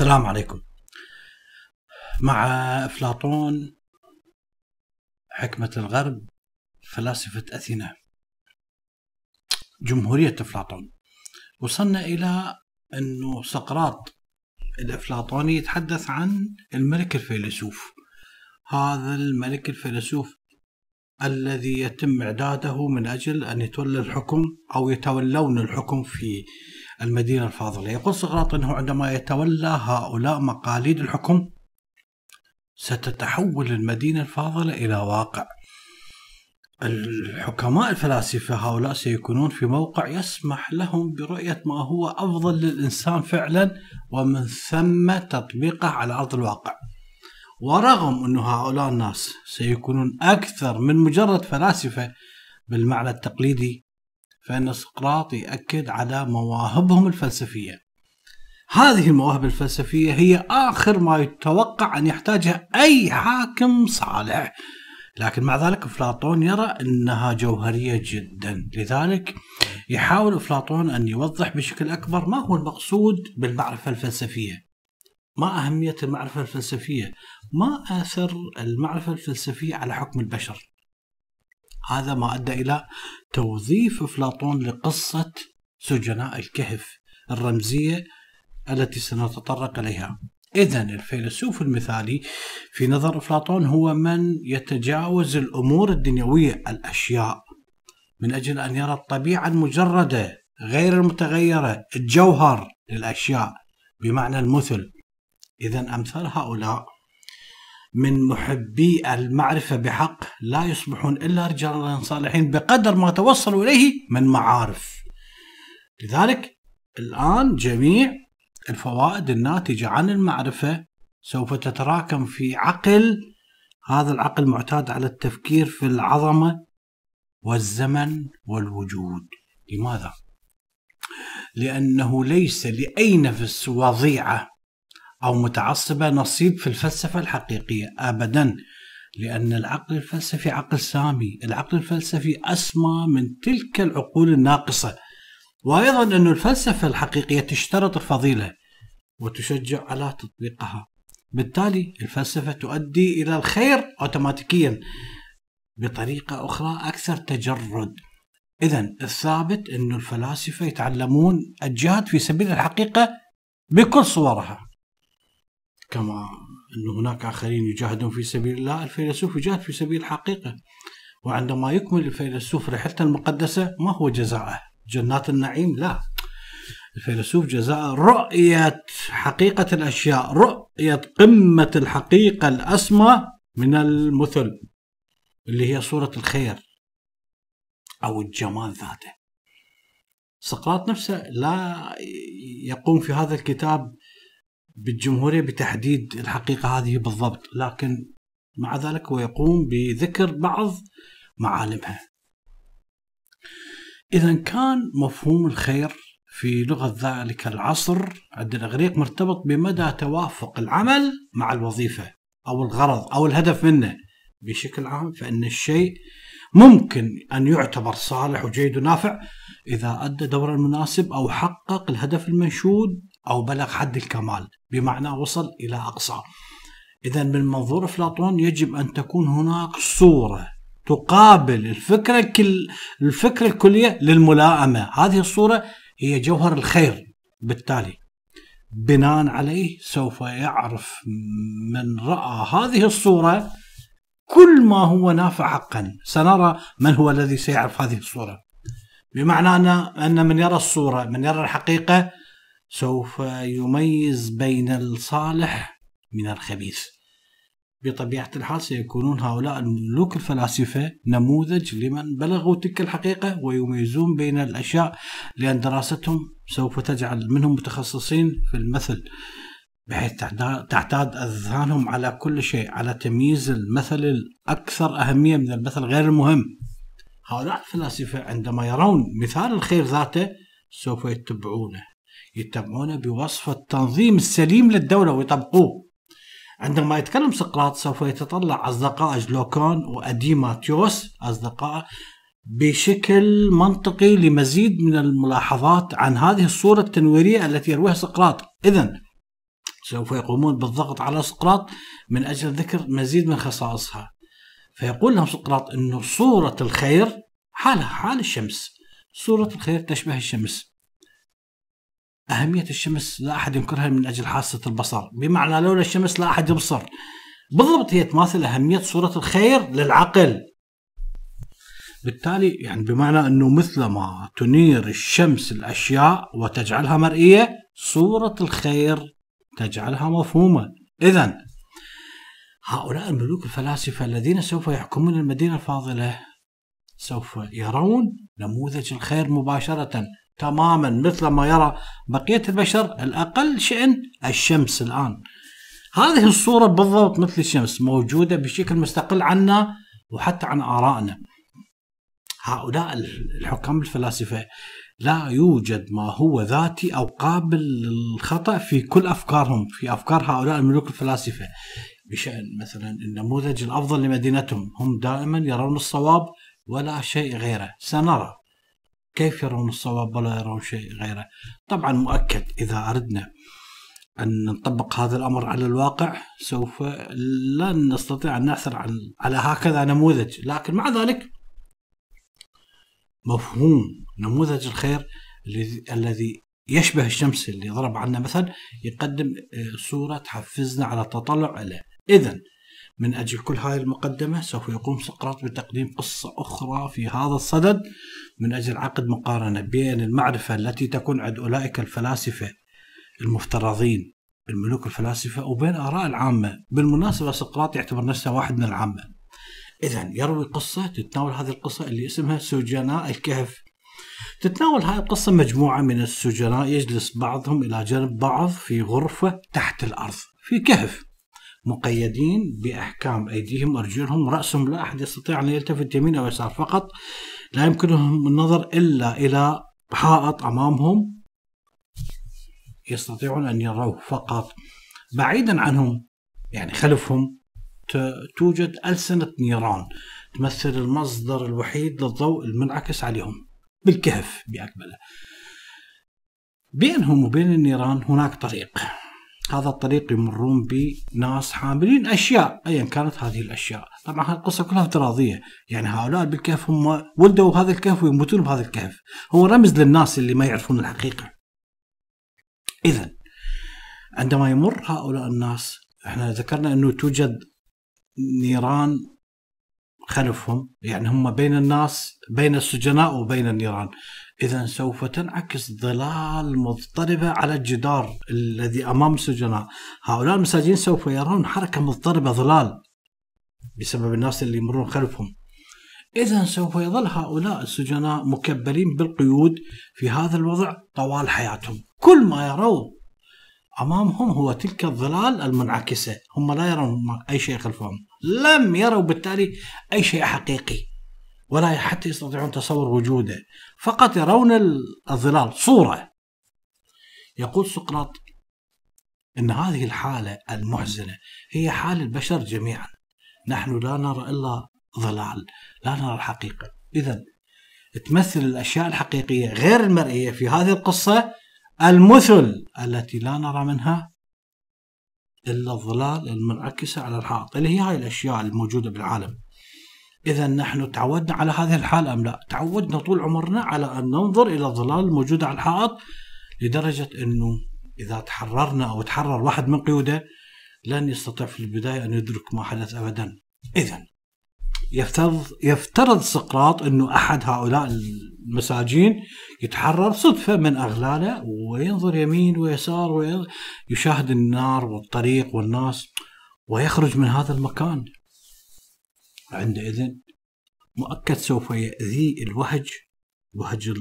السلام عليكم. مع أفلاطون حكمة الغرب فلاسفة أثينا. جمهورية أفلاطون. وصلنا إلى أنه سقراط الأفلاطوني يتحدث عن الملك الفيلسوف. هذا الملك الفيلسوف الذي يتم إعداده من أجل أن يتولى الحكم أو يتولون الحكم في المدينة الفاضلة. يقول سقراط أنه عندما يتولى هؤلاء مقاليد الحكم ستتحول المدينة الفاضلة إلى واقع. الحكماء الفلاسفة هؤلاء سيكونون في موقع يسمح لهم برؤية ما هو أفضل للإنسان فعلا ومن ثم تطبيقه على أرض الواقع. ورغم أن هؤلاء الناس سيكونون أكثر من مجرد فلاسفة بالمعنى التقليدي فإن سقراط يأكد على مواهبهم الفلسفية. هذه المواهب الفلسفية هي آخر ما يتوقع أن يحتاجها أي حاكم صالح. لكن مع ذلك أفلاطون يرى أنها جوهرية جدا. لذلك يحاول أفلاطون أن يوضح بشكل أكبر ما هو المقصود بالمعرفة الفلسفية. ما أهمية المعرفة الفلسفية ما أثر المعرفة الفلسفية على حكم البشر؟ هذا ما أدى إلى توظيف أفلاطون لقصة سجناء الكهف الرمزية التي سنتطرق إليها. إذا الفيلسوف المثالي في نظر أفلاطون هو من يتجاوز الأمور الدنيوية الأشياء من أجل أن يرى الطبيعة المجردة غير المتغيرة الجوهر للأشياء بمعنى المثل. إذا أمثال هؤلاء من محبي المعرفة بحق لا يصبحون إلا رجالا صالحين بقدر ما توصلوا إليه من معارف. لذلك الآن جميع الفوائد الناتجة عن المعرفة سوف تتراكم في عقل. هذا العقل معتاد على التفكير في العظمة والزمن والوجود. لماذا؟ لأنه ليس لأي نفس وضيعة أو متعصبة نصيب في الفلسفة الحقيقية أبدا لأن العقل الفلسفي عقل سامي العقل الفلسفي أسمى من تلك العقول الناقصة. وأيضا أن الفلسفة الحقيقية تشترط الفضيلة وتشجع على تطبيقها. بالتالي الفلسفة تؤدي إلى الخير أوتوماتيكيا بطريقة أخرى أكثر تجرد. إذا الثابت أن الفلاسفة يتعلمون الجهاد في سبيل الحقيقة بكل صورها. كما أن هناك آخرين يجاهدون في سبيل الله الفيلسوف يجاهد في سبيل الحقيقة. وعندما يكمل الفيلسوف رحلته المقدسة ما هو جزاءه؟ جنات النعيم؟ لا. الفيلسوف جزاء رؤية حقيقة الأشياء رؤية قمة الحقيقة الأسمى من المثل اللي هي صورة الخير أو الجمال ذاته. سقراط نفسه لا يقوم في هذا الكتاب بالجمهورية بتحديد الحقيقة هذه بالضبط لكن مع ذلك هو يقوم بذكر بعض معالمها. إذا كان مفهوم الخير في لغة ذلك العصر عند الإغريق مرتبط بمدى توافق العمل مع الوظيفة أو الغرض أو الهدف منه. بشكل عام فإن الشيء ممكن أن يعتبر صالح وجيد ونافع إذا أدى دوره المناسب أو حقق الهدف المنشود أو بلغ حد الكمال بمعنى وصل إلى أقصى. إذا من منظور أفلاطون يجب أن تكون هناك صورة تقابل الفكرة الكل الفكرة الكلية للملائمة. هذه الصورة هي جوهر الخير بالتالي. بناء عليه سوف يعرف من رأى هذه الصورة كل ما هو نافع حقا. سنرى من هو الذي سيعرف هذه الصورة. بمعنى أن من يرى الصورة من يرى الحقيقة سوف يميز بين الصالح من الخبيث. بطبيعة الحال سيكونون هؤلاء الملوك الفلاسفة نموذج لمن بلغوا تلك الحقيقة ويميزون بين الأشياء لأن دراستهم سوف تجعل منهم متخصصين في المثل بحيث تعتاد أذهانهم على كل شيء على تمييز المثل الأكثر أهمية من المثل غير المهم. هؤلاء الفلاسفة عندما يرون مثال الخير ذاته سوف يتبعونه. يتبعونه بوصف التنظيم السليم للدولة ويطبقوه. عندما يتكلم سقراط سوف يتطلع أصدقاء جلوكون وأديماتيوس أصدقاء بشكل منطقي لمزيد من الملاحظات عن هذه الصورة التنويرية التي يرويها سقراط. إذا سوف يقومون بالضغط على سقراط من أجل ذكر مزيد من خصائصها. فيقول لهم سقراط أنه صورة الخير حالها حال الشمس. صورة الخير تشبه الشمس. أهمية الشمس لا أحد ينكرها من أجل حاسة البصر بمعنى لولا الشمس لا أحد يبصر. بالضبط هي تماثل أهمية صورة الخير للعقل. بالتالي يعني بمعنى أنه مثل ما تنير الشمس الأشياء وتجعلها مرئية صورة الخير تجعلها مفهومة. إذا هؤلاء الملوك الفلاسفة الذين سوف يحكمون المدينة الفاضلة سوف يرون نموذج الخير مباشرة. تماما مثل ما يرى بقية البشر الأقل شأن الشمس الآن. هذه الصورة بالضبط مثل الشمس موجودة بشكل مستقل عنا وحتى عن آرائنا. هؤلاء الحكام الفلاسفة لا يوجد ما هو ذاتي أو قابل للخطأ في كل أفكارهم في أفكار هؤلاء الملوك الفلاسفة. بشأن مثلا النموذج الأفضل لمدينتهم هم دائما يرون الصواب ولا شيء غيره. سنرى. كيف يرون الصواب ولا يرون شيء غيره؟ طبعا مؤكد إذا أردنا أن نطبق هذا الأمر على الواقع سوف لن نستطيع أن نعثر على هكذا نموذج. لكن مع ذلك مفهوم نموذج الخير الذي يشبه الشمس اللي ضرب عنا مثل يقدم آه، صورة تحفزنا على التطلع إليه. إذا من أجل كل هذه المقدمة سوف يقوم سقراط بتقديم قصة أخرى في هذا الصدد من أجل عقد مقارنة بين المعرفة التي تكون عند أولئك الفلاسفة المفترضين الملوك الفلاسفة وبين آراء العامة. بالمناسبة سقراط يعتبر نفسه واحد من العامة. إذا يروي قصة تتناول هذه القصة اللي اسمها سجناء الكهف. تتناول هذه القصة مجموعة من السجناء يجلس بعضهم إلى جانب بعض في غرفة تحت الأرض في كهف. مقيدين بأحكام أيديهم وأرجلهم رأسهم لا أحد يستطيع أن يلتفت يمين أو يسار. فقط لا يمكنهم النظر إلا إلى حائط أمامهم يستطيعون أن يروه. فقط بعيدا عنهم يعني خلفهم توجد ألسنة نيران تمثل المصدر الوحيد للضوء المنعكس عليهم بالكهف بأكمله. بينهم وبين النيران هناك طريق. هذا الطريق يمرون بناس حاملين أشياء ايا كانت هذه الأشياء، طبعا القصة كلها افتراضية، يعني هؤلاء بالكهف هم ولدوا بهذا الكهف ويموتون بهذا الكهف، هو رمز للناس اللي ما يعرفون الحقيقة. اذا عندما يمر هؤلاء الناس إحنا ذكرنا أنه توجد نيران خلفهم يعني هم بين الناس بين السجناء وبين النيران. إذا سوف تنعكس ظلال مضطربة على الجدار الذي أمام السجناء هؤلاء المساجين سوف يرون حركة مضطربة ظلال بسبب الناس اللي يمرون خلفهم. إذا سوف يظل هؤلاء السجناء مكبلين بالقيود في هذا الوضع طوال حياتهم. كل ما يرون أمامهم هو تلك الظلال المنعكسة. هم لا يرون أي شيء خلفهم. لم يروا بالتالي أي شيء حقيقي ولا حتى يستطيعون تصور وجوده. فقط يرون الظلال صورة. يقول سقراط إن هذه الحالة المحزنة هي حال البشر جميعا. نحن لا نرى إلا ظلال لا نرى الحقيقة. إذا تمثل الأشياء الحقيقية غير المرئية في هذه القصة المثل التي لا نرى منها إلا الظلال المنعكسة على الحائط اللي هي هاي الأشياء الموجودة بالعالم. إذا نحن تعودنا على هذه الحالة أم لا؟ تعودنا طول عمرنا على أن ننظر إلى الظلال الموجودة على الحائط لدرجة أنه إذا تحررنا أو تحرر واحد من قيوده لن يستطيع في البداية أن يدرك ما حدث أبدا. إذا يفترض يفترض سقراط أنه أحد هؤلاء المساجين يتحرر صدفة من أغلاله وينظر يمين ويسار ويشاهد النار والطريق والناس ويخرج من هذا المكان. عندئذ مؤكد سوف يأذي الوهج وهج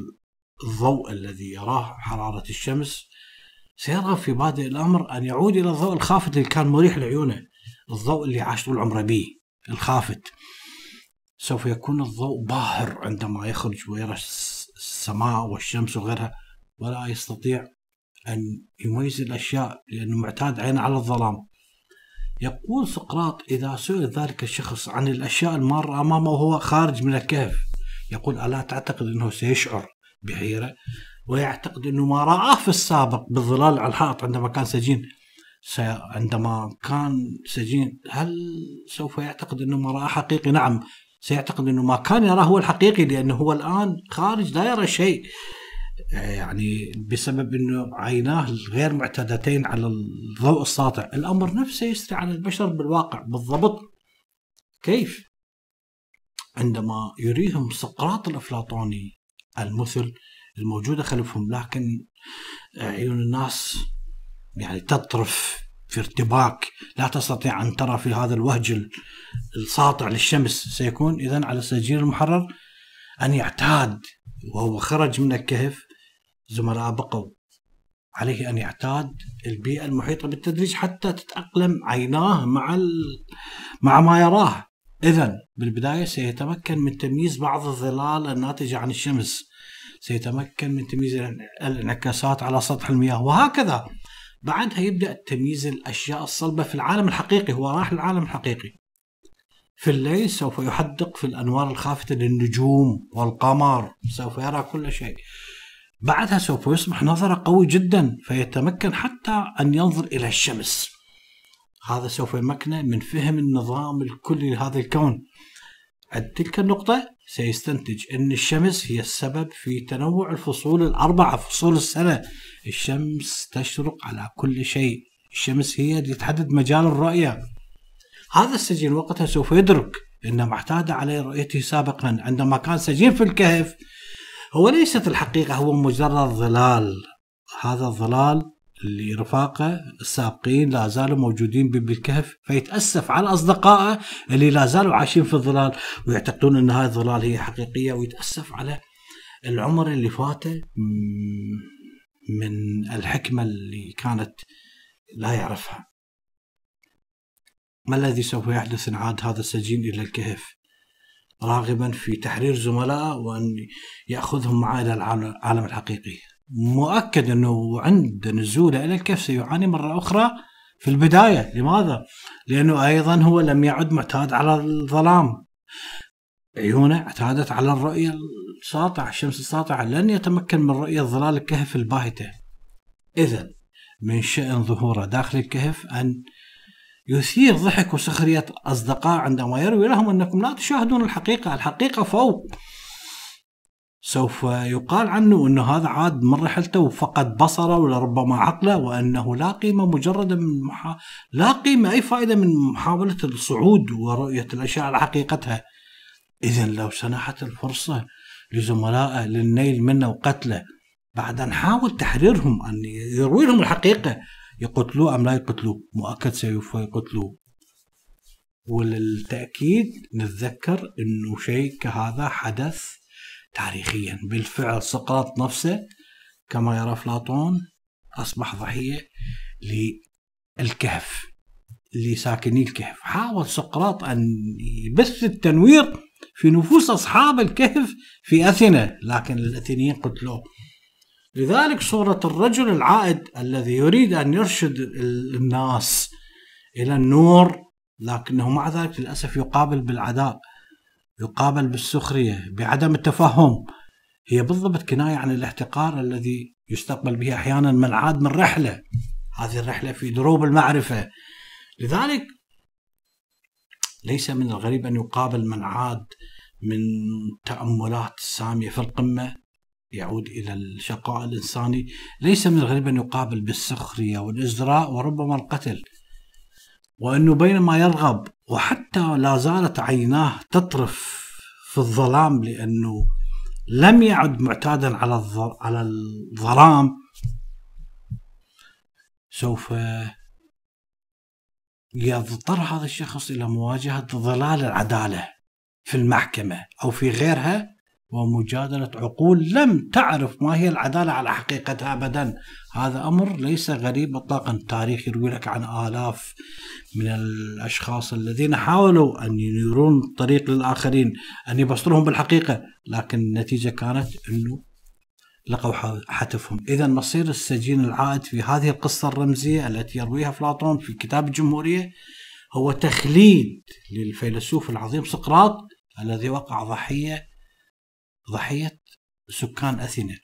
الضوء الذي يراه حرارة الشمس. سيرغب في بادئ الأمر أن يعود إلى الضوء الخافت اللي كان مريح لعيونه الضوء اللي عاش طول عمره به الخافت. سوف يكون الضوء باهر عندما يخرج ويرى السماء والشمس وغيرها ولا يستطيع أن يميز الأشياء لأنه معتاد عينه على الظلام. يقول سقراط إذا سئل ذلك الشخص عن الأشياء المارة أمامه وهو خارج من الكهف يقول ألا تعتقد أنه سيشعر بحيرة؟ ويعتقد أنه ما رآه في السابق بالظلال على الحائط عندما كان سجين. عندما كان سجين هل سوف يعتقد أنه ما راى حقيقي؟ نعم سيعتقد إنه ما كان يراه هو الحقيقي لأنه هو الآن خارج لا يرى شيء يعني بسبب إنه عيناه غير معتادتين على الضوء الساطع، الأمر نفسه يسري على البشر بالواقع بالضبط. كيف؟ عندما يريهم سقراط الأفلاطوني المثل الموجوده خلفهم لكن عيون الناس يعني تطرف في ارتباك لا تستطيع أن ترى في هذا الوهج الساطع للشمس. سيكون اذا على السجين المحرر أن يعتاد وهو خرج من الكهف زملاء بقوا. عليه أن يعتاد البيئة المحيطة بالتدريج حتى تتأقلم عيناه مع مع ما يراه. اذا بالبداية سيتمكن من تمييز بعض الظلال الناتجة عن الشمس. سيتمكن من تمييز الانعكاسات على سطح المياه وهكذا. بعدها يبدأ تمييز الأشياء الصلبة في العالم الحقيقي هو راح للعالم الحقيقي. في الليل سوف يحدق في الأنوار الخافتة للنجوم والقمر سوف يرى كل شيء. بعدها سوف يصبح نظرة قوي جدا فيتمكن حتى أن ينظر إلى الشمس. هذا سوف يمكنه من فهم النظام الكلي لهذا الكون. عند تلك النقطة سيستنتج أن الشمس هي السبب في تنوع الفصول الأربعة فصول السنة. الشمس تشرق على كل شيء. الشمس هي اللي تحدد مجال الرؤية. هذا السجين وقتها سوف يدرك أن ما اعتاد عليه رؤيته سابقا عندما كان سجين في الكهف. هو ليست الحقيقة هو مجرد ظلال. هذا الظلال اللي رفاقه السابقين لا زالوا موجودين بالكهف فيتأسف على أصدقائه اللي لا زالوا عايشين في الظلال ويعتقدون إن هذه الظلال هي حقيقية ويتأسف على العمر اللي فاته من الحكمة اللي كانت لا يعرفها. ما الذي سوف يحدث إن عاد هذا السجين إلى الكهف؟ راغبا في تحرير زملائه وأن يأخذهم معه إلى العالم الحقيقي. مؤكد أنه عند نزوله إلى الكهف سيعاني مرة أخرى في البداية، لماذا؟ لأنه أيضا هو لم يعد معتاد على الظلام. عيونه اعتادت على الرؤية الساطعة، الشمس الساطعة، لن يتمكن من رؤية ظلال الكهف الباهتة. اذا من شأن ظهوره داخل الكهف أن يثير ضحك وسخرية أصدقاء عندما يروي لهم أنكم لا تشاهدون الحقيقة الحقيقة فوق سوف يقال عنه أنه هذا عاد من رحلته وفقد بصره ولربما عقله وأنه لا قيمة مجرد من محا... لا قيمة أي فائدة من محاولة الصعود ورؤية الأشياء على حقيقتها. إذا لو سنحت الفرصة لزملائه للنيل منه وقتله بعد أن حاول تحريرهم أن يروي لهم الحقيقة يقتلوه أم لا يقتلوه مؤكد سوف يقتلوه وللتأكيد نتذكر أنه شيء كهذا حدث تاريخيا. بالفعل سقراط نفسه كما يرى أفلاطون أصبح ضحية للكهف لساكني الكهف. حاول سقراط أن يبث التنوير في نفوس أصحاب الكهف في أثينا لكن الأثينيين قتلوه. لذلك صورة الرجل العائد الذي يريد أن يرشد الناس إلى النور لكنه مع ذلك للأسف يقابل بالعداء. يقابل بالسخرية بعدم التفهم. هي بالضبط كناية عن الاحتقار الذي يستقبل به أحيانا من عاد من رحلة. هذه الرحلة في دروب المعرفة. لذلك ليس من الغريب أن يقابل من عاد من تأملات سامية في القمة يعود إلى الشقاء الإنساني. ليس من الغريب أن يقابل بالسخرية والإزراء وربما القتل. وأنه بينما يرغب وحتى لا زالت عيناه تطرف في الظلام لأنه لم يعد معتادا على على الظلام. سوف يضطر هذا الشخص إلى مواجهة ظلال العدالة في المحكمة أو في غيرها؟ ومجادلة عقول لم تعرف ما هي العدالة على حقيقتها أبدا. هذا أمر ليس غريب إطلاقا. التاريخ يروي لك عن آلاف من الأشخاص الذين حاولوا أن ينيرون الطريق للآخرين أن يبصرهم بالحقيقة لكن النتيجة كانت أنه لقوا حتفهم. إذا مصير السجين العائد في هذه القصة الرمزية التي يرويها أفلاطون في كتاب الجمهورية هو تخليد للفيلسوف العظيم سقراط الذي وقع ضحية ضحية سكان أثينا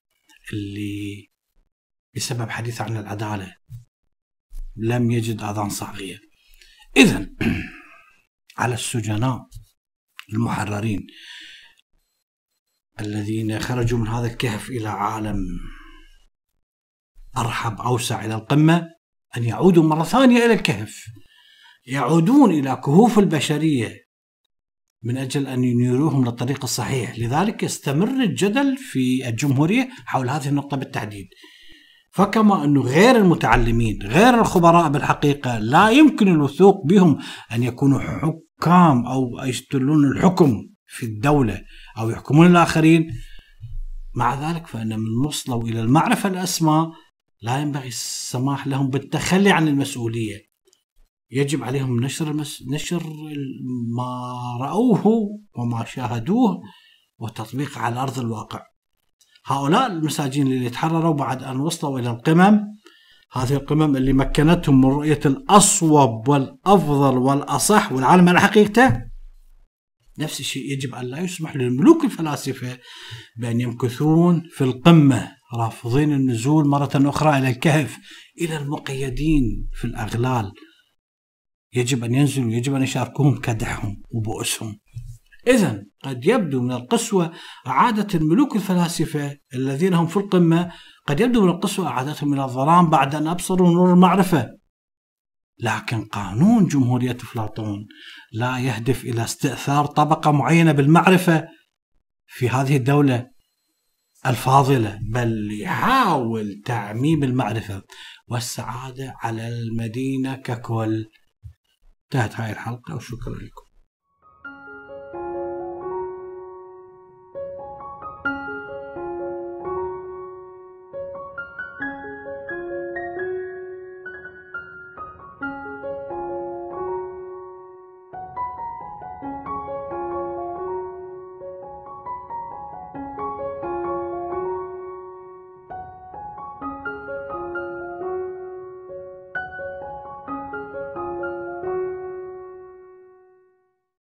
اللي بسبب حديث عن العدالة لم يجد أذان صاغيه. اذا على السجناء المحررين الذين خرجوا من هذا الكهف إلى عالم أرحب أوسع إلى القمة أن يعودوا مرة ثانية إلى الكهف. يعودون إلى كهوف البشرية من أجل أن ينيروهم للطريق الصحيح، لذلك يستمر الجدل في الجمهورية حول هذه النقطة بالتحديد. فكما انه غير المتعلمين، غير الخبراء بالحقيقة لا يمكن الوثوق بهم أن يكونوا حكام أو يستلون الحكم في الدولة أو يحكمون الآخرين. مع ذلك فإن من وصلوا إلى المعرفة الأسمى لا ينبغي السماح لهم بالتخلي عن المسؤولية. يجب عليهم نشر المس... نشر ما رأوه وما شاهدوه وتطبيقه على أرض الواقع. هؤلاء المساجين اللي تحرروا بعد أن وصلوا إلى القمم هذه القمم اللي مكنتهم من رؤية الأصوب والأفضل والأصح والعالم على حقيقته نفس الشيء يجب أن لا يسمح للملوك الفلاسفة بأن يمكثون في القمة رافضين النزول مرة أخرى إلى الكهف إلى المقيدين في الأغلال. يجب أن ينزلوا يجب أن يشاركوهم كدحهم وبؤسهم. إذا قد يبدو من القسوة إعادة الملوك الفلاسفة الذين هم في القمة قد يبدو من القسوة إعادتهم إلى الظلام بعد أن أبصروا نور المعرفة. لكن قانون جمهورية أفلاطون لا يهدف إلى استئثار طبقة معينة بالمعرفة في هذه الدولة الفاضلة بل يحاول تعميم المعرفة والسعادة على المدينة ككل. انتهت هاي الحلقة وشكرا لكم.